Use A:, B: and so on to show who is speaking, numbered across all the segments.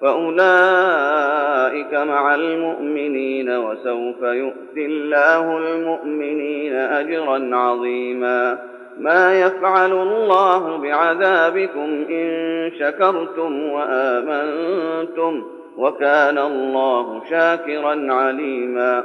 A: فأولئك مع المؤمنين وسوف يؤتي الله المؤمنين أجرا عظيما ما يفعل الله بعذابكم إن شكرتم وآمنتم وكان الله شاكرا عليما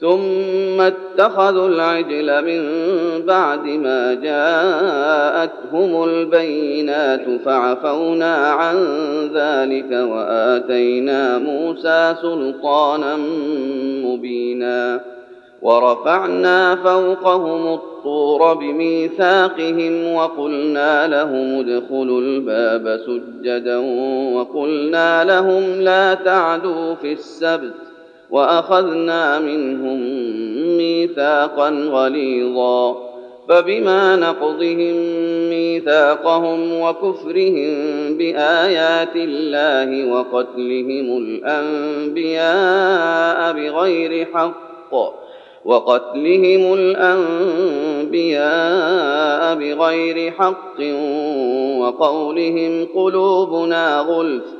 A: ثم اتخذوا العجل من بعد ما جاءتهم البينات فعفونا عن ذلك وآتينا موسى سلطانا مبينا ورفعنا فوقهم الطور بميثاقهم وقلنا لهم ادخلوا الباب سجدا وقلنا لهم لا تعدوا في السبت وأخذنا منهم ميثاقا غليظا فبما نقضهم ميثاقهم وكفرهم بآيات الله وقتلهم الأنبياء بغير حق وقتلهم الأنبياء بغير حق وقولهم قلوبنا غلف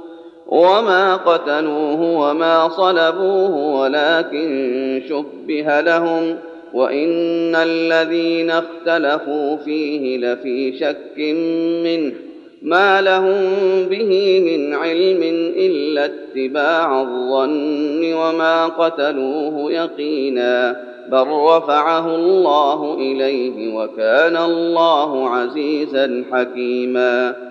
A: وما قتلوه وما صلبوه ولكن شبه لهم وان الذين اختلفوا فيه لفي شك منه ما لهم به من علم الا اتباع الظن وما قتلوه يقينا بل رفعه الله اليه وكان الله عزيزا حكيما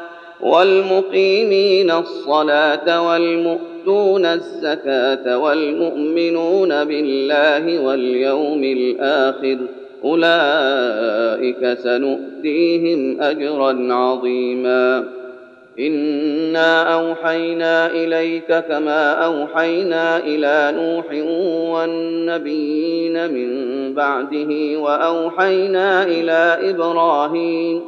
A: والمقيمين الصلاة والمؤتون الزكاة والمؤمنون بالله واليوم الآخر أولئك سنؤتيهم أجرا عظيما. إنا أوحينا إليك كما أوحينا إلى نوح والنبيين من بعده وأوحينا إلى إبراهيم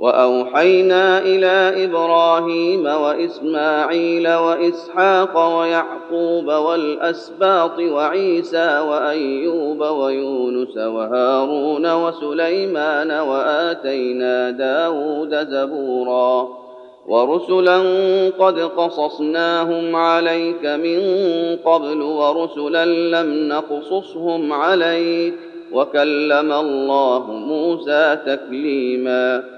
A: وأوحينا إلى إبراهيم وإسماعيل وإسحاق ويعقوب والأسباط وعيسى وأيوب ويونس وهارون وسليمان وآتينا داود زبورا ورسلا قد قصصناهم عليك من قبل ورسلا لم نقصصهم عليك وكلم الله موسى تكليما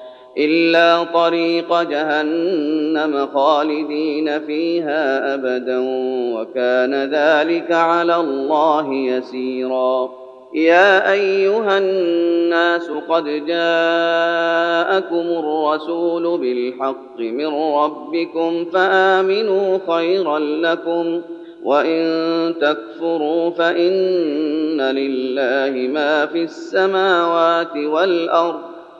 A: إلا طريق جهنم خالدين فيها أبدا وكان ذلك على الله يسيرا. يا أيها الناس قد جاءكم الرسول بالحق من ربكم فآمنوا خيرا لكم وإن تكفروا فإن لله ما في السماوات والأرض.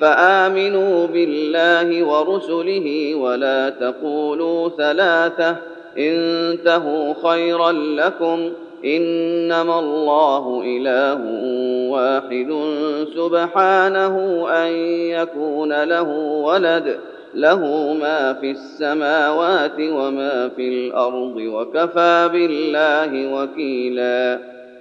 A: فآمنوا بالله ورسله ولا تقولوا ثلاثة انتهوا خيرا لكم إنما الله إله واحد سبحانه أن يكون له ولد له ما في السماوات وما في الأرض وكفى بالله وكيلا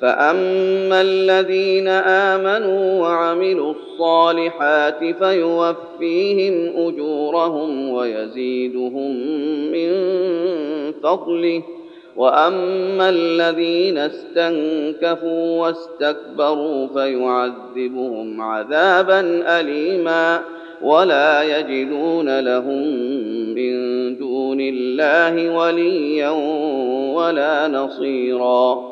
A: فاما الذين امنوا وعملوا الصالحات فيوفيهم اجورهم ويزيدهم من فضله واما الذين استنكفوا واستكبروا فيعذبهم عذابا اليما ولا يجدون لهم من دون الله وليا ولا نصيرا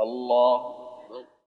A: الله